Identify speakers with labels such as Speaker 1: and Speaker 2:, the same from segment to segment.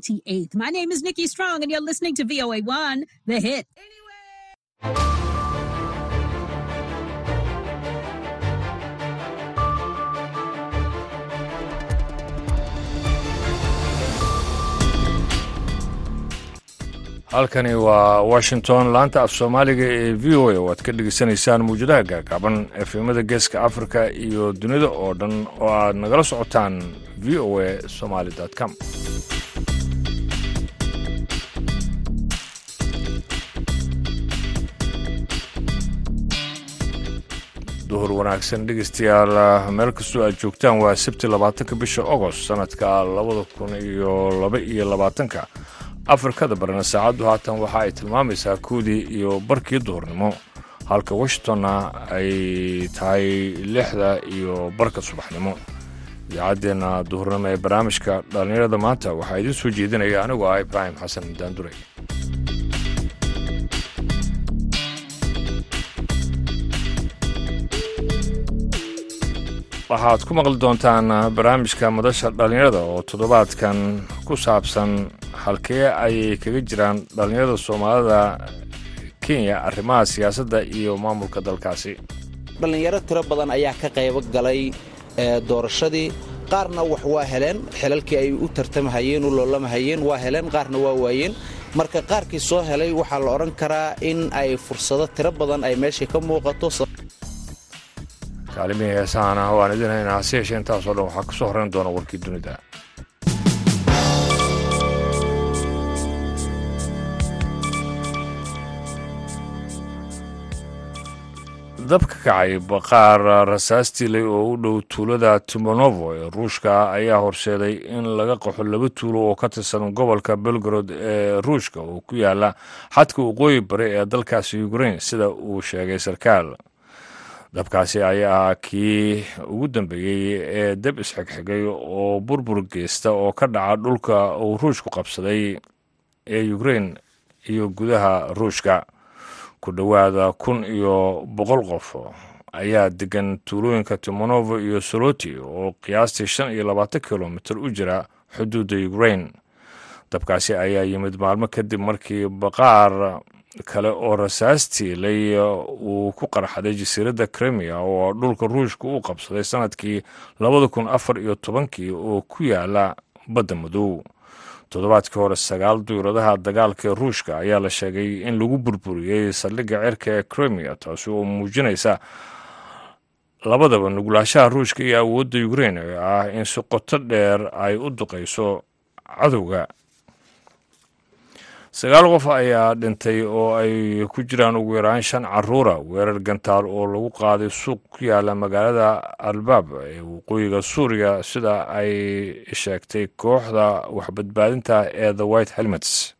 Speaker 1: 28th. My name is Nikki Strong, and you're listening to VOA1, The Hit.
Speaker 2: halkani waa washington laanta af soomaaliga ee v o a oo aad ka dhegeysanaysaan mawjadaha gaagaaban efemada geeska afrika iyo dunida oo dhan oo aad nagala socotaan v o a somaly com duhur wanaagsan. Dhegeystayaal meel kastoo aad joogtaan waa sabti labaatanka bisha agost sanadka labada kun iyo laba iyo labaatanka. Afrikada barina saacaddu haatan waxa ay tilmaamaysaa kuudii iyo barkii duhurnimo. Halka washingtonna ay tahay lixda iyo barka subaxnimo. Idaacaddeenna duhurnimo ee barnaamijka dhallinyarada maanta waxaa idiin soo jeedinaya anigoo ah ibraahim xasan daanduray waxaad ku maqli doontaan barnaamijka madasha dhallinyarada oo toddobaadkan ku saabsan halkee ayay kaga jiraan dhallinyarada soomaalida kenya arrimaha siyaasadda iyo maamulka dalkaasi.
Speaker 3: Dhallinyaro tiro badan ayaa ka qaybo galay doorashadii. Qaarna wax waa heleen xilalkii ay u tartamahayeen u loolamahayeen waa heleen qaarna waa waayeen. Marka qaarkii soo helay waxaa la odhan karaa in ay fursado tiro badan ay meesha ka muuqato
Speaker 2: kaalimihii heesahana waan idin haynaa hase yeeshee intaasoo dhan waxaa ka soo horrayn doona warkii dunida dabka kacay baqaar rasaastiley oo u dhow tuulada timonovo. Ee ruushka ayaa horseeday in laga qaxo laba tuulo oo ka tirsan gobolka belgorod ee ruushka oo ku yaalla xadka waqooyi bari ee dalkaasi ukrain sida uu sheegay sarkaal dabkaasi ayaa kii ugu dambeeyey ee dab isxigxigay oo burbur geysta oo ka dhaca dhulka uu ruushku qabsaday ee ukrain iyo gudaha ruushka. Ku dhowaada kun iyo boqol qof ayaa degan tuulooyinka timonovo iyo soloti oo qiyaastii shan iyo labaatan kilomitir u jira xuduudda ukrain dabkaasi ayaa yimid maalmo kadib markii baqaar kale oo rasaastiilay uu ku qarxaday jasiiradda krimiya oo dhulka ruushka uu qabsaday sannadkii labada kun afar iyo tobankii oo ku yaalla badda madow. Toddobaadkii hore sagaal duyradaha dagaalka ruushka ayaa la sheegay in lagu burburiyey saldhigga cirka ee krimiya taasi oo muujinaysa labadaba nugulaashaha ruushka iyo awoodda ukrain ee ah in si qoto dheer ay u duqayso cadowga sagaal qof ayaa dhintay oo ay ku jiraan ugu yaraan shan caruura weerar gantaal oo lagu qaaday suuq ku yaalla magaalada albaab ee waqooyiga suuriya sida ay sheegtay kooxda waxbadbaadinta ee the white helmets.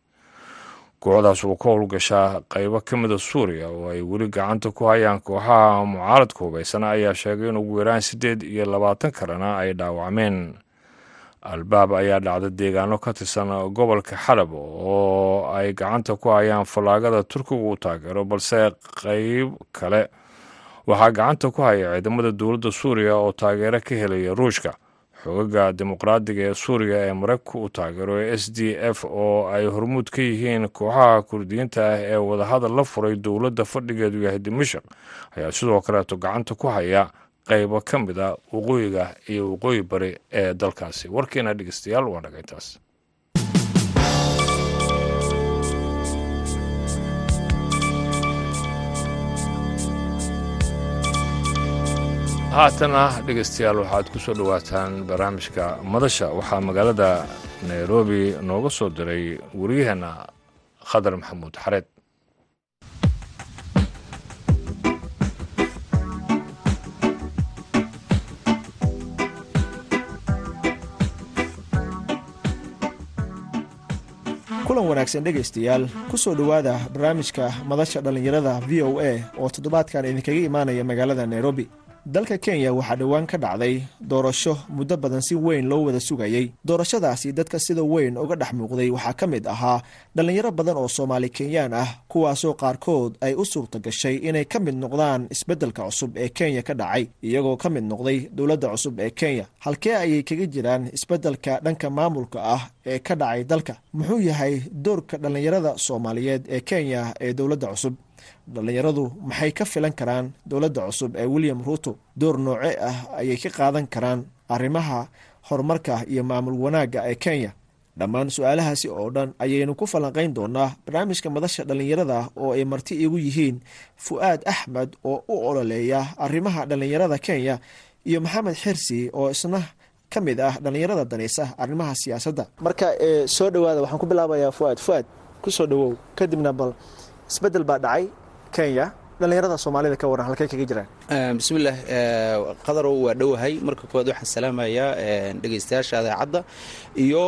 Speaker 2: Kooxdaas oo ka howlgashaa qaybo ka mida suuriya oo ay weli gacanta ku hayaan kooxaha mucaaradka hubaysan ayaa sheegay in ugu yaraan siddeed iyo labaatan kalena ay dhaawacmeen albaab ayaa dhacda deegaano ka tirsan gobolka xalab oo ay gacanta ku hayaan fallaagada turkiga uu taageero balse qayb kale waxaa gacanta ku haya ciidamada dowladda suuriya oo taageero ka helaya ruushka. Xogaga dimuqraadiga ee suuriya ee maraykanka uu taageero ee s d f oo ay hormuud ka yihiin kooxaha kurdiyiinta ah ee wadahadal la furay dowladda fadhigeedu yahay dimashik ayaa sidoo kaleeto gacanta ku haya qaybo ka mid a waqooyiga iyo waqooyi bari ee dalkaasi. Warkiina dhegeystayaal waa dhagaytaas haatana dhegeystayaal waxaad ku soo dhowaataan barnaamijka madasha. Waxaa magaalada nairobi nooga soo diray wariyaheenna khadar maxamuud xareed
Speaker 4: wanaagsan dhegaystayaal ku soo dhowaada barnaamijka madasha dhallinyarada v o a oo toddobaadkan idinkaga imaanaya magaalada nairobi dalka kenya waxaa dhowaan ka dhacday doorasho muddo badan si weyn loo wada sugayey doorashadaasi dadka sida weyn uga dhex muuqday waxaa ka mid ahaa dhallinyaro badan oo soomaali kenyaan ah kuwaasoo qaarkood ay u suurta gashay inay ka mid noqdaan isbeddelka cusub ee kenya ka dhacay iyagoo ka mid noqday dowladda cusub ee kenya. Halkee ayay kaga jiraan isbeddelka dhanka maamulka ah ee ka dhacay dalka? Muxuu yahay doorka dhallinyarada soomaaliyeed ee kenya ee dowladda cusub dhallinyaradu maxay ka filan karaan dowladda cusub ee william ruuto door nooce ah ayay ka qaadan karaan arrimaha horumarka iyo maamul wanaagga ee kenya? Dhammaan su'aalahaasi oo dhan ayaynu ku falanqayn doonaa barnaamijka madasha dhallinyarada oo ay marti igu yihiin fu-aad axmed oo u ololeeya arrimaha dhallinyarada kenya iyo maxamed xirsi oo isna ka mid ah dhallinyarada danaysa arrimaha siyaasadda. Marka soo dhawaada waxaan ku bilaabayaa fuaad fuaad ku soo dhawow kadibna bal isbeddel baa dhacay kenya. Dhallinyarada soomaalida ka waran halkey kaga jiraan.
Speaker 3: Bismillaah qadarow waa dhowahay marka koowaad waxaan salaamayaa dhegaystayaasha adeecadda iyo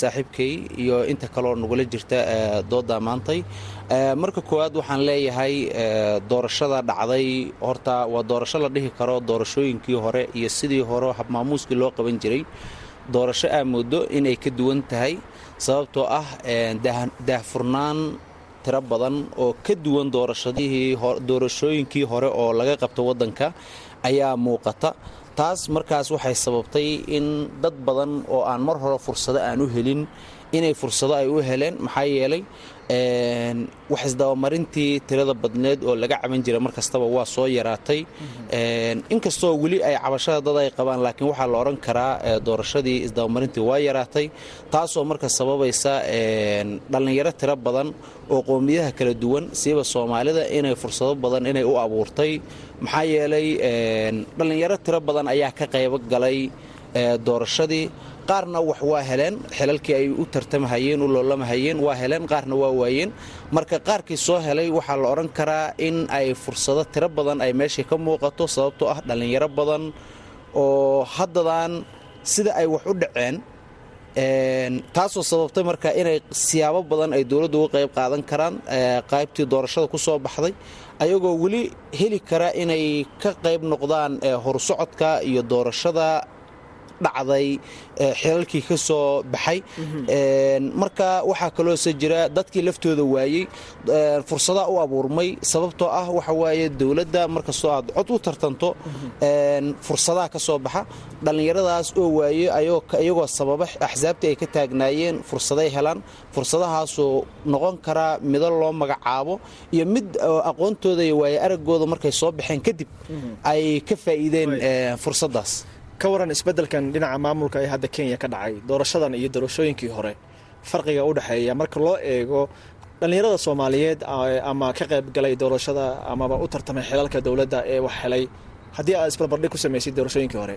Speaker 3: saaxiibkay iyo inta kaloo nagula jirta dooda maantay. Marka koowaad waxaan leeyahay doorashada dhacday. Horta waa doorasho la dhihi karo doorashooyinkii hore iyo sidii hore habmaamuuskii loo qaban jiray. Doorasho aa moodo inay ka duwan tahay sababtoo ah daahfurnaan tiro badan oo ka duwan doorashooyinkii hore oo laga qabto waddanka ayaa muuqata. Taas markaas waxay sababtay in dad badan oo aan mar hore fursado aan u helin inay fursado ay u heleen maxaa yeelay wax isdabamarintii tirada badneed oo laga caban jira mar kastaba waa soo yaraatay. Inkastoo weli ay cabashada dad ay qabaan laakiin waxaa la odhan karaa doorashadii isdabamarintii waa yaraatay taasoo marka sababaysa dhallinyaro tiro badan oo qowmiyadaha kala duwan siiba soomaalida inay fursado badan inay u abuurtay. Maxaa yeelay dhallinyaro tiro badan ayaa ka qaybo galay doorashadii qaarna wax waa heleen xilalkii ay u tartamahayeen u loolamahayeen waa heleen qaarna waa waayeen. Marka qaarkii soo helay waxaa la odhan karaa in ay fursado tiro badan ay meeshai ka muuqato sababtoo ah dhallinyaro badan oo haddadan sida ay wax u dhaceen taasoo sababtay marka inay siyaabo badan ay dowladdu uga qayb qaadan karaan qaybtii doorashada ku soo baxday. Ayagoo weli heli kara inay ka qayb noqdaan horsocodka iyo doorashada dhacday xilalkii ka soo baxay. Marka waxaa kaloose jira dadkii laftooda waayey fursadaa u abuurmay. Sababtoo ah waxa waaye dowladda markastoo aad cod u tartanto fursadaha ka soo baxa. Dhallinyaradaas oo waaye iyagoo sababa axsaabtii ay ka taagnaayeen fursaday helaan. Fursadahaasoo noqon karaa mido loo magacaabo iyo mid aqoontooda iyo waaye araggooda markay soo baxeen kadib ay ka faa'iideen fursaddaas
Speaker 4: ka waran isbeddelkan dhinaca maamulka ee hadda kenya ka dhacay doorashadan iyo doorashooyinkii hore farqiga u dhexeeya marka loo eego dhallinyarada soomaaliyeed ama ka qayb galay doorashada amaba u tartamay xilalka dowladda ee wax helay haddii aad isbarbardhig ku samaysay doorashooyinkii hore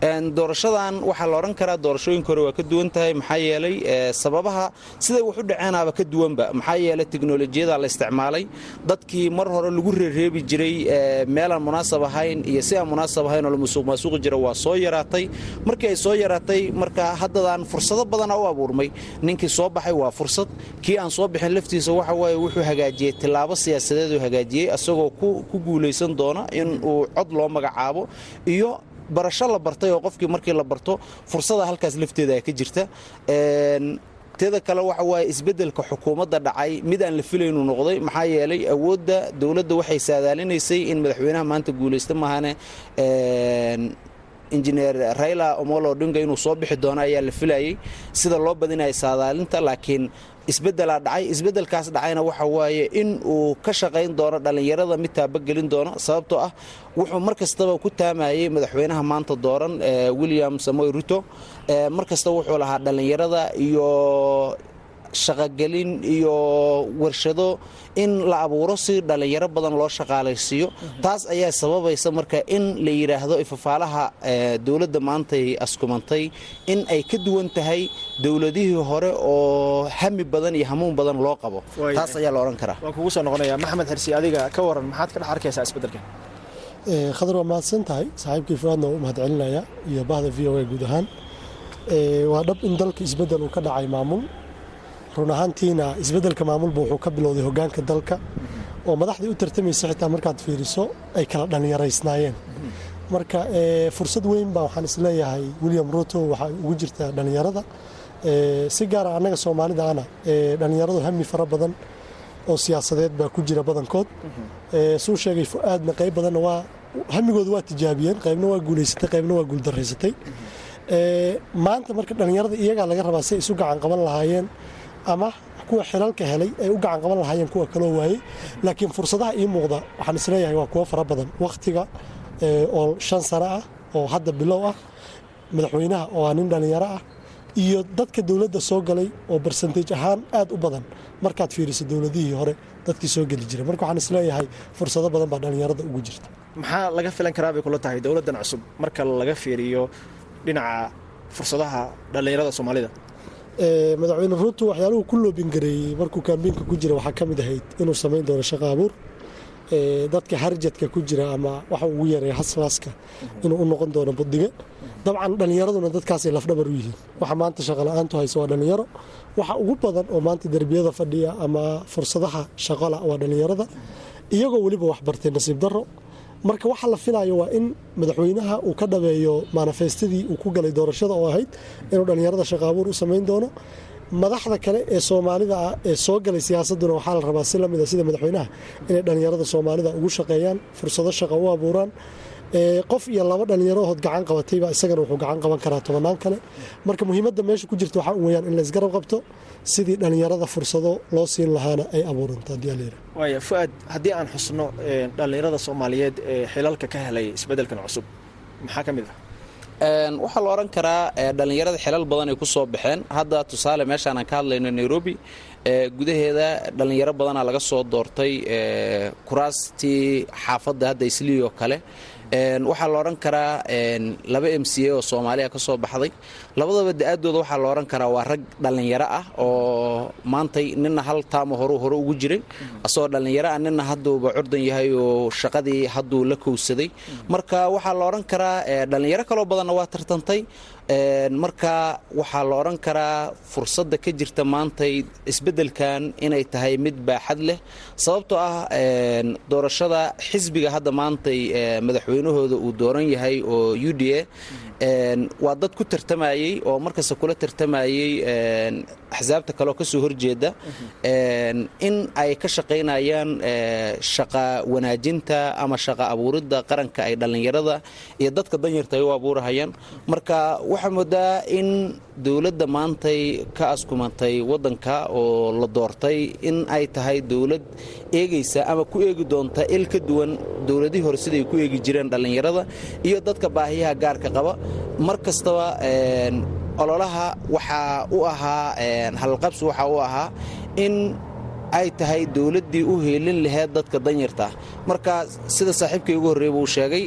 Speaker 3: doorashadan waxaa la odhan karaa doorashooyinka hore waa ka duwan tahay maxaa yeelay sababaha siday wax u dhaceenaaba ka duwanba. Maxaa yeelay teknolojiyada la isticmaalay dadkii mar hore lagu reereebi jiray meelaan munaasab ahayn iyo si aan munaasab ahayn oo la musuq jira waa soo yaraatay. Markii ay soo yaraatay marka haddadan fursado badana u abuurmay ninkii soo baxay waa fursad kii aan soo bixin laftiisa waxa waaye wuxuu hagaajiyey tillaabo siyaasadeed uu hagaajiyey asagoo ku guulaysan doona in uu cod loo magacaabo iyo barasho la bartay oo qofkii markii la barto fursada halkaas lafteeda ka jirta. Teeda kale waxa waaye isbeddelka xukuumadda dhacay mid aan la filaynu noqday maxaa yeelay awoodda dowladda waxay saadaalinaysay in madaxweynaha maanta guulaysta maahane injineer rayla omolo odhinga inuu soo bixi doono ayaa la filayey sida loo badinaya saadaalinta laakiin isbeddelaa dhacay isbeddelkaas dhacayna waxa waaye in uu ka shaqayn doono dhallinyarada mid taabagelin doono sababtoo ah wuxuu mar kastaba ku taamayey madaxweynaha maanta dooran william samoy ruto. Mar kastaba wuxuu lahaa dhallinyarada iyo shaqogelin iyo warshado in la abuuro si dhallinyaro badan loo shaqaalaysiiyo. Taas ayaa sababaysa marka in la yidhaahdo ifafaalaha dowladda maantay askumantay in ay ka duwan tahay dowladihii hore oo hami badan iyo hamuun badan loo qabo. Taas ayaa la odhan karaa.
Speaker 4: Waan kugu soo noqonaya maxamed xirsi adiga ka waran maxaad ka dhex arkaysaa isbeddelkan?
Speaker 5: Khadar waa mahadsan tahay saaxiibkii fuaadna u mahad celinaya iyo bahda v o a guud ahaan. Waa dhab in dalka isbeddel uu ka dhacay maamul run ahaantiina isbeddelka maamulba wuxuu ka bilowday hogaanka dalka oo madaxdii u tartamaysa xitaa markaad fiiriso ay kala dhallinyaraysnaayeen. Marka fursad weyn baa waxaan is leeyahay william ruto waxaa ugu jirtaa dhallinyarada. Si gaara annaga soomaalida ana dhallinyaradu hami fara badan oo siyaasadeed baa ku jira badankood. Suu sheegay fu-aadna qayb badanna waa hamigooda waa tijaabiyeen qaybna waa guulaysatay qaybna waa guuldaraysatay maanta marka dhallinyarada iyagaa laga rabaa si ay isu gacan qaban lahaayeen ama kuwa xilalka helay ay u gacan qaban lahaayeen kuwa kaloo waayey. Laakiin fursadaha ii muuqda waxaan is leeyahay waa kuwo fara badan. Wakhtiga oo shan sano ah oo hadda bilow ah madaxweynaha oo ah nin dhallinyaro ah iyo dadka dowladda soo galay oo barsentage ahaan aad u badan. Markaad fiiriso dowladihii hore dadkii soo geli jiray. Marka waxaan is leeyahay fursado badan baa dhallinyarada ugu jirta.
Speaker 4: Maxaa laga filan karaa bay kula tahay dowladdan cusub? Marka laga fiiriyo dhinaca fursadaha dhallinyarada soomaalida
Speaker 5: madaxweyne ruuto waxyaaluhu ku loobingareeyey markuu kaambiinka ku jira waxaa ka mid ahayd inuu samayn doono shaqo abuur. Dadka harjadka ku jira ama waxa ugu yareeya haslaaska inuu u noqon doono budiga. Dabcan dhallinyaraduna dadkaasay lafdhabar u yihiin. Waxa maanta shaqola'aantu hayso waa dhallinyaro. Waxa ugu badan oo maanta derbiyada fadhiya ama fursadaha shaqola waa dhallinyarada. Iyagoo weliba waxbartay nasiib daro marka waxa la filayo waa in madaxweynaha uu ka dhabeeyo manifestadii uu ku galay doorashada oo ahayd inuu dhallinyarada shaqo abuur u samayn doono. Madaxda kale ee soomaalida ah ee soo galay siyaasaduna waxaa la rabaa si lamida sida madaxweynaha inay dhallinyarada soomaalida ugu shaqeeyaan fursado shaqa u abuuraan. Qof iyo laba dhallinyarahood gacan qabatayba isagana wuxuu gacan qaban karaa tobannaan kale. Marka muhiimadda meesha ku jirta waxaa weyaan in laysgarab qabto sidii dhallinyarada fursado loo siin lahaana ay
Speaker 4: waaya fu-aad haddii aan xusno dhallinyarada soomaaliyeed ee xilalka ka helay isbeddelkan cusub maxaa ka mid ah?
Speaker 3: Waxaa la odhan karaa dhallinyarada xilal badan ay ku soo baxeen. Hadda tusaale meeshaan aan ka hadlayno nairobi gudaheeda dhallinyaro badanaa laga soo doortay kuraastii xaafadda hadda islii oo kale waxaa la odhan karaa laba m c a oo soomaaliya ka soo baxday. Labadaba da'aaddooda waxaa la odhan karaa waa rag dhallinyaro ah oo maantay nina hal taamo horu hore ugu jiray. Asagoo dhallinyaro ah nina hadduuba curdan yahay oo shaqadii hadduu la kowsaday. Marka waxaa la odhan karaa dhallinyaro kaloo badanna waa tartantay marka waxaa la odhan karaa fursadda ka jirta maantay isbeddelkan inay tahay mid baaxad leh sababtoo ah doorashada xisbiga hadda maantay madaxweynahooda uu dooran yahay oo u d a waa dad ku tartamayey oo markasta kula tartamayey axsaabta kaleoo ka horjeeda in ay ka shaqaynayaan shaqa wanaajinta ama shaqa abuuridda qaranka ay dhallinyarada iyo dadka danyarta ay u abuurahayaan. Marka waxaa moodaa in dowladda maantay ka askumatay waddanka oo la doortay in ay tahay dowlad eegaysa ama ku eegi doonta il ka duwan dowladihii hore siday ku eegi jireen dhallinyarada iyo dadka baahiyaha gaarka qaba. Mar kastaba ololaha waxaa u ahaa halqabsi waxaa u ahaa in ay tahay dowladdii u heelin laheyd dadka danyarta. Ah marka sida saaxiibkay ugu horreeya buu sheegay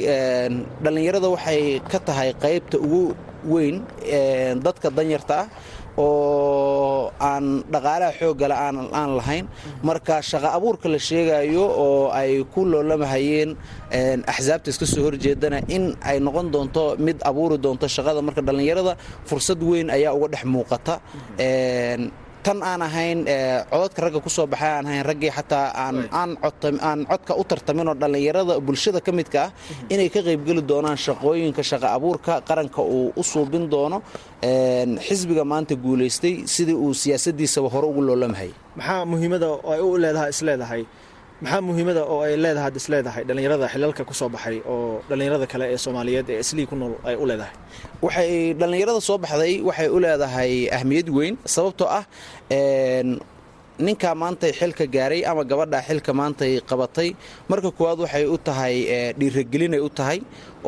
Speaker 3: dhallinyarada waxay ka tahay qaybta ugu weyn dadka danyarta ah oo aan dhaqaalaha xooggale aan lahayn. Marka shaqa abuurka la sheegayo oo ay ku loolamahayeen axsaabta iska soo horjeedana in ay noqon doonto mid abuuri doonto shaqada. Marka dhallinyarada fursad weyn ayaa uga dhex muuqata tan aan ahayn codadka ragga ku soo baxay aan ahayn raggii xataa aan codka u tartaminoo dhallinyarada bulshada ka midka ah inay ka qaybgeli doonaan shaqooyinka shaqa abuurka qaranka uu u suubin doono xisbiga maanta guulaystay sidii uu siyaasadiisaba hore ugu loolamhay.
Speaker 4: Maxaa muhiimada ay u leedahay isleedahay maxaa muhiimada oo ay leedahay ad isleedahay dhallinyarada xilalka ku soo baxay oo dhallinyarada kale ee soomaaliyeed ee islii ku nool ay u leedahay?
Speaker 3: Waxay dhallinyarada soo baxday waxay u leedahay ahmiyad weyn sababtoo ah ninkaa maantay xilka gaaray ama gabadhaa xilka maantay qabatay marka koowaad waxay u tahay dhiiragelinay u tahay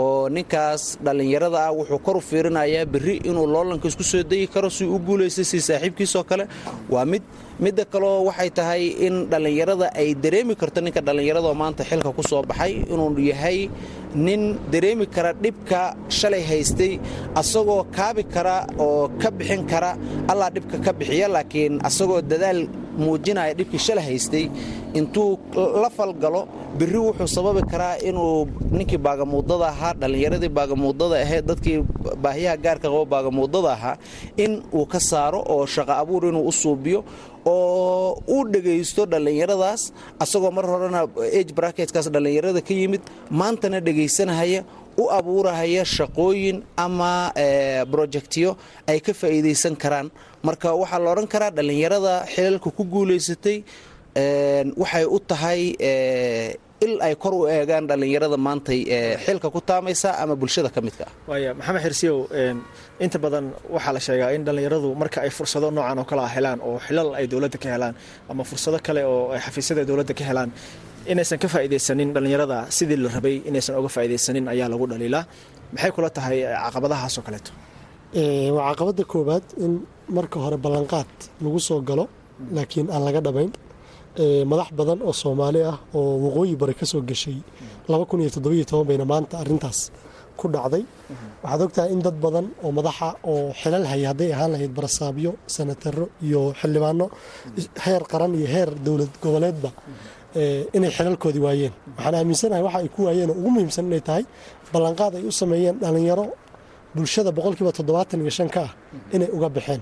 Speaker 3: oo ninkaas dhallinyarada ah wuxuu kor u fiirinayaa berri inuu loolanka isku soo degi karo si u guulaystay si saaxiibkiisoo kale. Waa mid midda kaleo waxay tahay in dhallinyarada ay dareemi karto ninka dhallinyarada maanta xilka ku soo baxay inuu yahay nin dareemi kara dhibka shalay haystay asagoo kaabi kara oo ka bixin kara. Allaa dhibka ka bixiya laakiin asagoo dadaal muujinaya dhibkii shalay haystay intuu la falgalo berri wuxuu sababi karaa inuu ninkii baagamuudada ahaa dhallinyaradii baagamuudada ahayd dadkii baahiyaha gaarka qabo baagamuudada ahaa in uu ka saaro oo shaqo abuur inuu u suubiyo oo uu dhegaysto dhallinyaradaas asagoo mar horena age bracketkaas dhallinyarada ka yimid maantana dhegaysanahaya u abuurahaya shaqooyin ama brojectyo ay ka faa'iidaysan karaan. Marka waxaa la odhan karaa dhallinyarada xilalka ku guulaysatay waxay u tahay il ay kor u eegaan dhallinyarada maantay xilka ku taamaysa ama bulshada ka midka. Ah
Speaker 4: maxamed xirsiyow inta badan waxaa la sheegaa in dhallinyaradu marka ay fursado noocan oo kale a helaan oo xilal ay dowladda ka helaan ama fursado kale oo ay xafiisyada dowladda ka helaan inaysan ka faa'iidaysanin dhallinyarada sidii la rabay inaysan uga faa'iidaysanin ayaa lagu dhaliilaa maxay kula tahay caqabadahaasoo kaleeto?
Speaker 5: Waa caqabadda koowaad in marka hore ballanqaad lagu soo galo laakiin aan laga dhabayn. Madax badan oo soomaali ah oo waqooyi bari ka soo gashay bayna maanta arintaas ku dhacday. Waxaad ogtahay in dad badan oo madaxa oo xilal haya hadday ahaan lahayd barasaabyo sanataro iyo xildhibaano heer qaran iyo heer dowlad goboleedba inay xilalkoodii waayeen. Waxaan aaminsanahay waxa ay ku waayeen oo ugu muhiimsan inay tahay ballanqaad ay u sameeyeen dhallinyaro bulshada boqolkiiba toddobaatan iyo shan ka ah inay uga baxeen.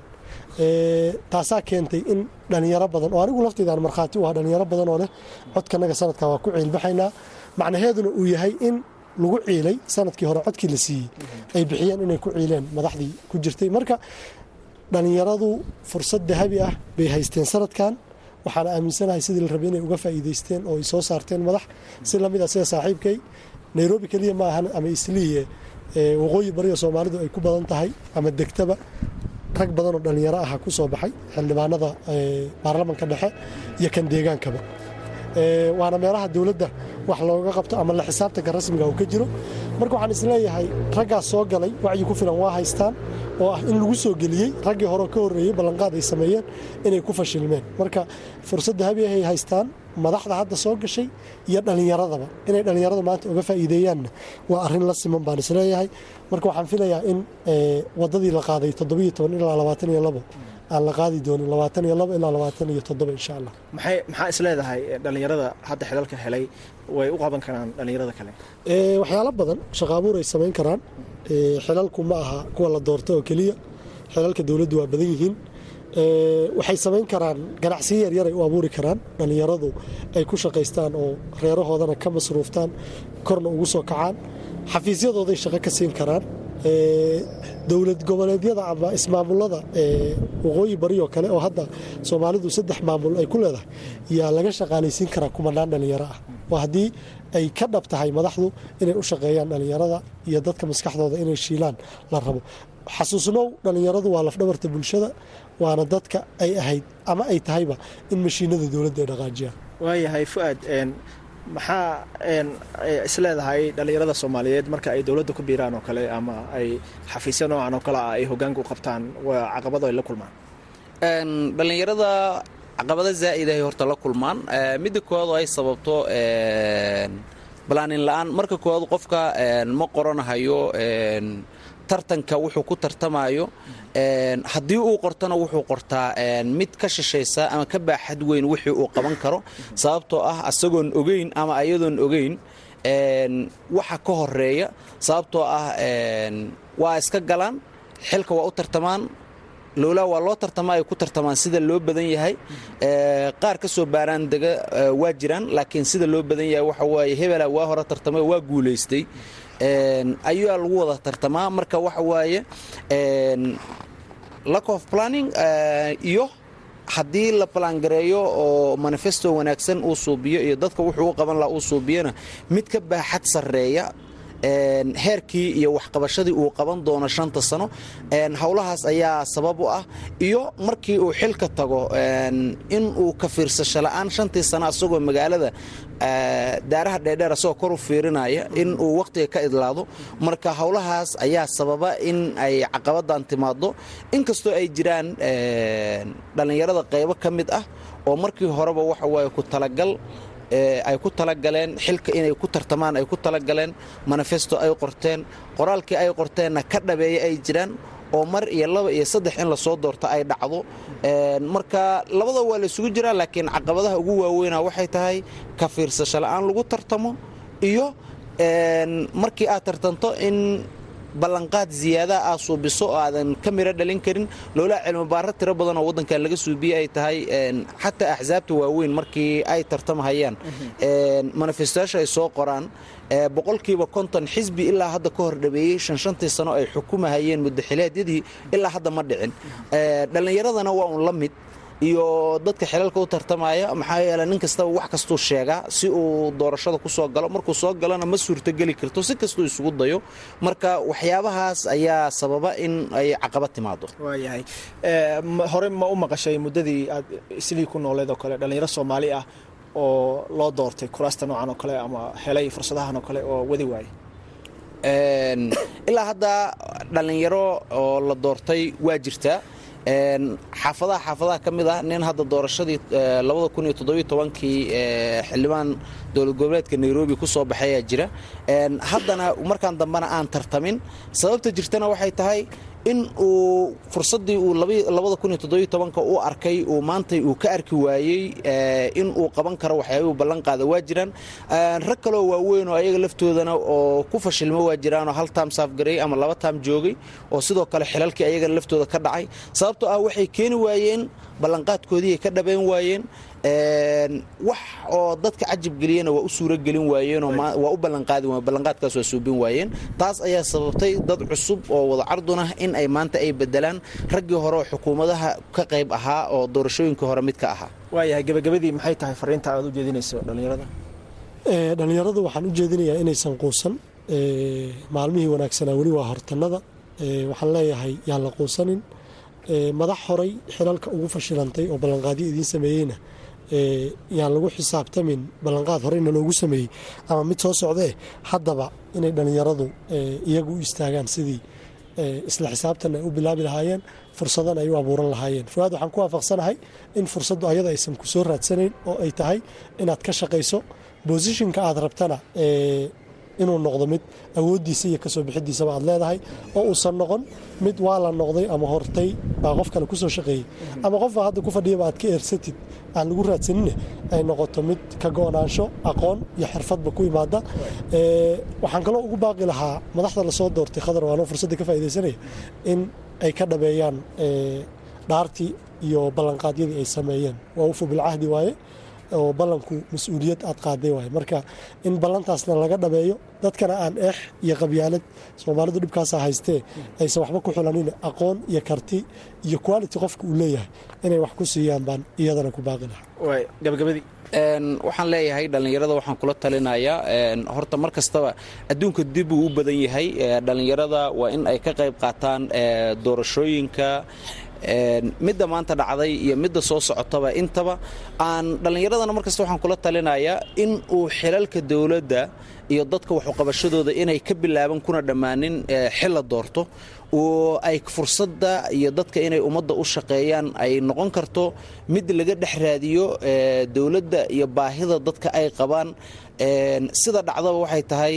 Speaker 5: Taasaa keentay in dhallinyaro badan oo anigu lafteydaan markhaati u ah dhallinyaro badan oo leh codkanaga sanadkan waa ku ciilbaxaynaa macnaheeduna uu yahay in lagu ciilay sannadkii hore codkii la siiyey ay bixiyeen inay ku ciileen madaxdii ku jirtay. Marka dhallinyaradu fursad dahabi ah bay haysteen sanadkan waxaana aaminsanahay sidii la rabay inay uga faa'iidaysteen oo ay soo saarteen madax. Si la mid a sida saaxiibkay nairobi keliya ma ahan ama isliiye waqooyi bariga soomaalidu ay ku badan tahay ama degtaba. Rag badan oo dhallinyaro aha ku soo baxay xildhibaanada baarlamanka dhexe iyo kan deegaankaba waana meelaha dowladda wax looga qabto ama la xisaabtanka rasmiga uu ka jiro. Marka waxaan is leeyahay raggaas soo galay wacyi ku filan waa haystaan oo ah in lagu soo geliyey raggii hore ka horreeyey ballanqaad ay sameeyeen inay ku fashilmeen. Marka fursad dahabi ahay haystaan madaxda hadda soo gashay iyo dhallinyaradaba inay dhallinyarada maanta uga faa'iideeyaanna waa arrin la siman baan is leeyahay. Marka waxaan filayaa in waddadii la qaaday ilaa aan la qaadi doonin ilaa insha allah.
Speaker 4: Maxaa isleedahay dhallinyarada hadda xilalka helay way u qaban karaan dhallinyarada kale?
Speaker 5: Waxyaalo badan shaqo abuur ay samayn karaan. Xilalku ma aha kuwa la doorto oo keliya. Xilalka dowladdu waa badan yihiin. Waxay samayn karaan ganacsiyo yaryar ay u abuuri karaan. Dhallinyaradu ay ku shaqaystaan oo reerahoodana ka masruuftaan korna ugu soo kacaan. Xafiisyadooday shaqo ka siin karaan dowlad goboleedyada ama ismaamulada waqooyi bari oo kale oo hadda soomaalidu saddex maamul ay ku leedahay yaa laga shaqaalaysiin karaa kumanaan dhallinyaro ah. Waa haddii ay ka dhab tahay madaxdu inay u shaqeeyaan dhallinyarada iyo dadka maskaxdooda inay shiilaan la rabo. Xasuusnow dhallinyaradu waa lafdhabarta bulshada waana dadka ay ahayd ama ay tahayba in mashiinada dowladda ay dhaqaajiyaan.
Speaker 4: Waayahay fu'aad maxaa isleedahay dhallinyarada soomaaliyeed marka ay dowladda ku biiraan oo kale ama ay xafiisya noocan oo kale ah ay hogaanka u qabtaan caqabado ay la kulmaan?
Speaker 3: Dhallinyarada caqabado zaa'id ay horta la kulmaan. Midda koowaad oo ay sababto balaanin la'aan. Marka koowaad qofka ma qoranahayo tartanka wuxuu ku tartamayo haddii uu qortona wuxuu qortaa mid ka shishaysa ama ka baaxad weyn wixii uu qaban karo. Sababtoo ah asagoon ogeyn ama ayadoon ogeyn waxa ka horreeya sababtoo ah waa iska galaan xilka waa u tartamaan lowlaa waa loo tartamaa ay ku tartamaan sida loo badan yahay. Qaar ka soo baaraan dega waa jiraan laakiin sida loo badan yahay waxa waaye hebela waa hore tartamay waa guulaystay ayaa lagu wada tartamaa. Marka waxa waaye lack of planning iyo haddii la balangareeyo oo manifesto wanaagsan uu suubiyo iyo dadka wuxuu u qaban laha uu suubiyona mid ka baaxad sarreeya heerkii iyo waxqabashadii uu qaban doono shanta sano. Howlahaas ayaa sabab u ah. Iyo markii uu xilka tago in uu ka fiirsasho la'aan shantii sano asagoo magaalada daaraha dheerdheer asagoo kor u fiirinaya in uu wakhtiga ka idlaado. Marka howlahaas ayaa sababa in ay caqabadan timaado inkastoo ay jiraan dhallinyarada qaybo ka mid ah oo markii horeba waxa waaye ku talagal ay ku talagaleen xilka inay ku tartamaan ay ku talagaleen manifesto ay qorteen qoraalkii ay qorteenna ka dhabeeya ay jiraan oo mar iyo laba iyo saddex in la soo doorto ay dhacdo. Marka labada waa la isugu jiraa laakiin caqabadaha ugu waaweyna waxay tahay ka fiirsasho la'aan lagu tartamo iyo markii aad tartanto in ballanqaad ziyaada aa suubiso oo aadan ka miro dhalin karin. Loolaa cilmibaaro tiro badan oo waddankan laga suubiye ay tahay xataa axsaabta waaweyn markii ay tartamahayaan manifestaasho ay soo qoraan boqolkiiba konton xisbi ilaa hadda ka hor dhabeeyey shan shantii sano ay xukumahayeen muddaxileedyadii ilaa hadda ma dhicin. Dhallinyaradana waa un la mid iyo dadka xilalka u tartamaya maxaa yeele nin kastaba wax kastuu sheegaa si uu doorashada ku soo galo. Markuu soo galona ma suurtogeli karto si kastuu isugu dayo. Marka waxyaabahaas ayaa sababa in ay caqabad timaado
Speaker 4: waayahay hore ma u maqashay muddadii aad islii ku nooleed oo kale dhallinyaro soomaali ah oo loo doortay kuraasta noocan oo kale ama helay fursadahan oo kale oo wadi waayay
Speaker 3: ilaa hadda dhallinyaro oo la doortay waa jirtaa xaafadaha xaafadaha ka mid ah nin hadda doorashadii kii xildhibaan dowlad goboleedka nairobi ku soo baxay ayaa jira. Haddana markaan dambena aan tartamin sababta jirtana waxay tahay in uu fursaddii uu u arkay uu maantay uu ka arki waayey in uu qaban karo waxyaabuu ballan qaada waa jiraan. Rag kaloo waaweyn oo ayaga laftoodana oo ku fashilmo waa jiraanoo hal taam saafgareey ama laba taam joogay oo sidoo kale xilalkii ayagana laftooda ka dhacay. Sababtoo ah waxay keeni waayeen ballanqaadkoodii ay ka dhabayn waayeen wax oo dadka cajab geliyana waa u suuro gelin waayeenoo waa u ballanqaadkaas waa suubin waayeen. Taas ayaa sababtay dad cusub oo wada cardunah in ay maanta ay bedelaan raggii hore oo xukuumadaha ka qayb ahaa oo doorashooyinkii hore mid ka ahaa.
Speaker 4: Waayahay gabagabadii maxay tahay fariinta aad u jeedinayso dhallinyarada?
Speaker 5: Dhallinyaradu waxaan u jeedinayaa inaysan quusan maalmihii wanaagsanaa weli waa hortanada waxaan leeyahay yaan la quusanin. Madax horay xilalka ugu fashilantay oo ballanqaadyo idiin sameeyeyna yaan lagu xisaabtamin ballanqaad horeyna loogu sameeyey ama mid soo socdee haddaba inay dhallinyaradu iyagu u istaagaan sidii isla xisaabtan ay u bilaabi lahaayeen fursadan ay u abuuran lahaayeen. Fuaad waxaan ku waafaqsanahay in fursaddu ayada aysan ku soo raadsanayn oo ay tahay inaad ka shaqayso bosishinka aad rabtana inuu noqdo mid awooddiisa iyo ka soo bixidiisaba aad leedahay oo uusan noqon mid waa la noqday ama hortay baa qof kale ku soo shaqeeyey. Ama qofbaa hadda ku fadhiyaba aad ka eersatid aan lagu raadsanine ay noqoto mid ka go-naansho aqoon iyo xirfadba ku imaada. Waxaan kaloo ugu baaqi lahaa madaxda la soo doortay khadar waanoo fursadda ka faa'idaysanaya in ay ka dhabeeyaan dhaartii iyo ballanqaadyadii ay sameeyeen. Waa ufu bilcahdi waaye oo ballanku mas'uuliyad aad qaaday waay marka in ballantaasna laga dhabeeyo dadkana aan eex iyo qabyaalad soomaalidu dhibkaasa haystee aysan waxba ku xulanin aqoon iyo karti iyo quality qofka uu leeyahay inay wax ku siiyaan baan iyadana ku baaqi lahaa
Speaker 4: gabagabadii.
Speaker 3: Waxaan leeyahay dhallinyarada waxaan kula talinayaa horta mar kastaba adduunka dib uu u badan yahay dhallinyarada waa in ay ka qayb qaataan doorashooyinka midda maanta dhacday iyo midda soo socotaba intaba aan dhallinyaradana markasta waxaan kula talinayaa in uu xilalka dowladda iyo dadka waxuqabashadooda inay ka bilaaban kuna dhammaanin xil la doorto. Oo ay fursadda iyo dadka inay ummadda u shaqeeyaan ay noqon karto mid laga dhex raadiyo dowladda iyo baahida dadka ay qabaan. Sida dhacdaba waxay tahay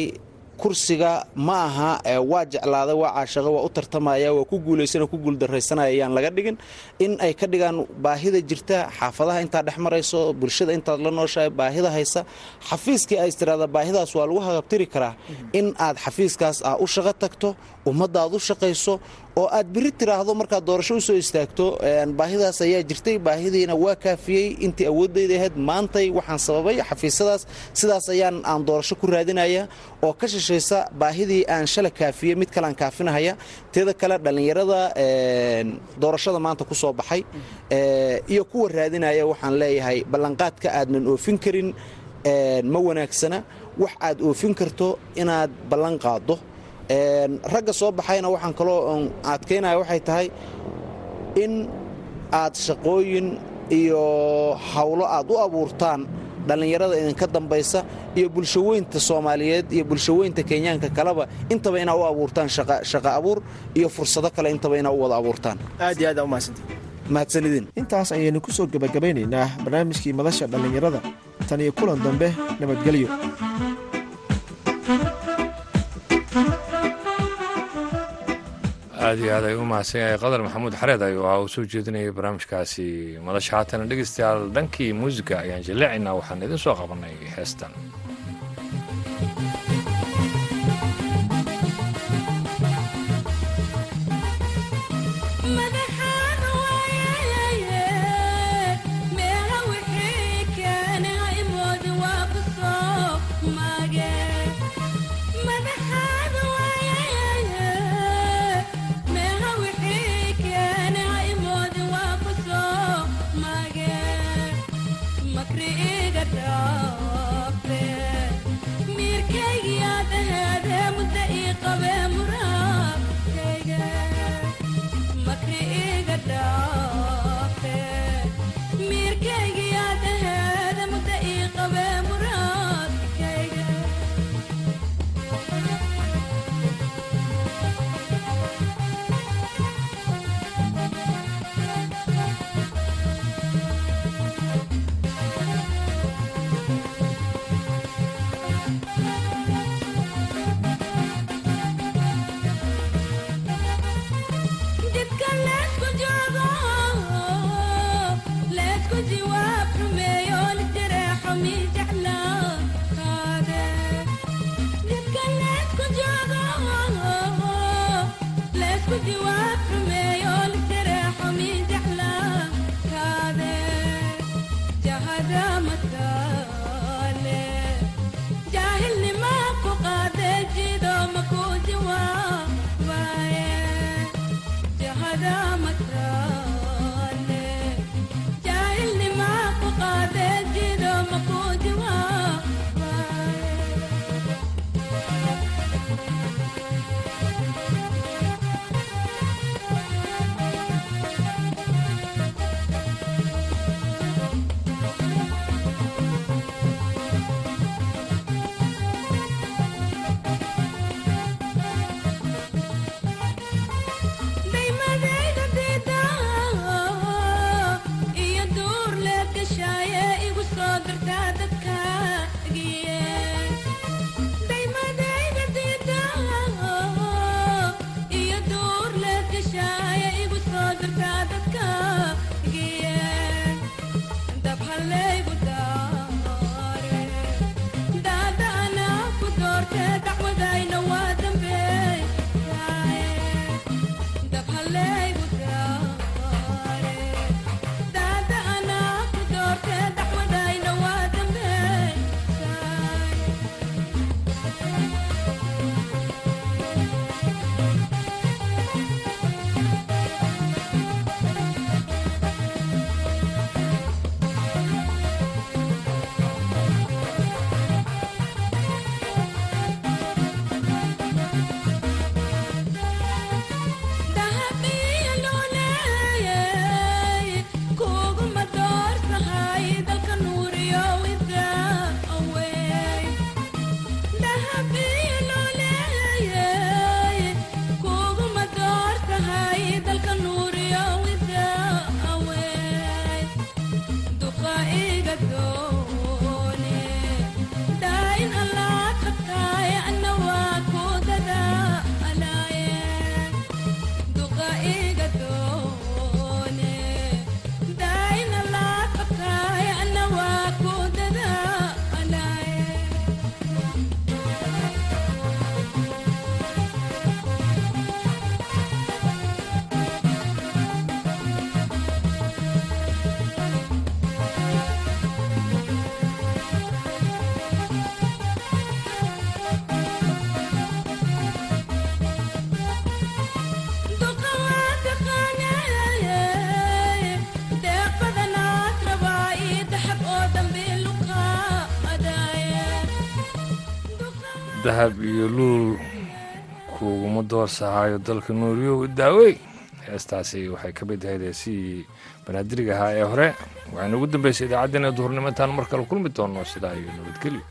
Speaker 3: kursiga ma aha waa jeclaaday waa caashaqa waa u tartamaya waa ku guulaysana ku guuldaraysanaya ayaan laga dhigin in ay ka dhigaan baahida jirta xaafadaha intaad dhex marayso bulshada intaad la nooshahay baahida haysa xafiiskii ay istiraada baahidaas waa lagu hagabtiri karaa in aad xafiiskaas ah u shaqo tagto ummadda aad u shaqayso oo aad biri tiraahdo markaad doorasho u soo istaagto baahidaas ayaa jirtay. Baahidiina waa kaafiyey. Intii awooddayda ahayd maantay waxaan sababay xafiisyadaas. Sidaas ayaan aan doorasho ku raadinaya oo ka shishaysa baahidii aan shala kaafiyey mid kalean kaafinahaya teeda kale dhallinyarada doorashada maanta ku soo baxay iyo kuwa raadinaya waxaan leeyahay ballanqaadka aadnan oofin karin ma wanaagsana. Wax aad oofin karto inaad ballan qaaddo ragga soo baxayna waxaan kaloo adkaynaya waxay tahay in aad shaqooyin iyo howlo aad u abuurtaan dhallinyarada idinka dambaysa iyo bulshaweynta soomaaliyeed iyo bulshaweynta kenyaanka kaleba intaba inaa u abuurtaan shaqo abuur iyo fursado kale intaba inaa u wada abuurtaan.
Speaker 4: Aad iyo aad aa umahadsanta
Speaker 3: mahadsanidin.
Speaker 4: Intaas ayaynu ku soo gebagabaynaynaa barnaamijkii madasha dhallinyarada. Tan iyo kulan dambe nabadgelyo
Speaker 2: aad iyo aad ay u mahadsan yahay. Qadar maxamuud xareed ayuu ahaa uu soo jeedinayay barnaamijkaasi. Madasha haatana dhegeystayaal dhankii muusiga ayaan jilleecaynaa waxaan idin soo qabannay heestan
Speaker 6: dahab iyo luul kuuguma doorsahaayo dalka nuuriyow daawey. Heestaasi waxay ka mid ahayd heesihii banaadiriga ahaa ee hore. Waxayna ugu dambeysay idaacaddeenna duhurnimo intaan mar kale kulmi doonno sidaa iyo nabadgelyo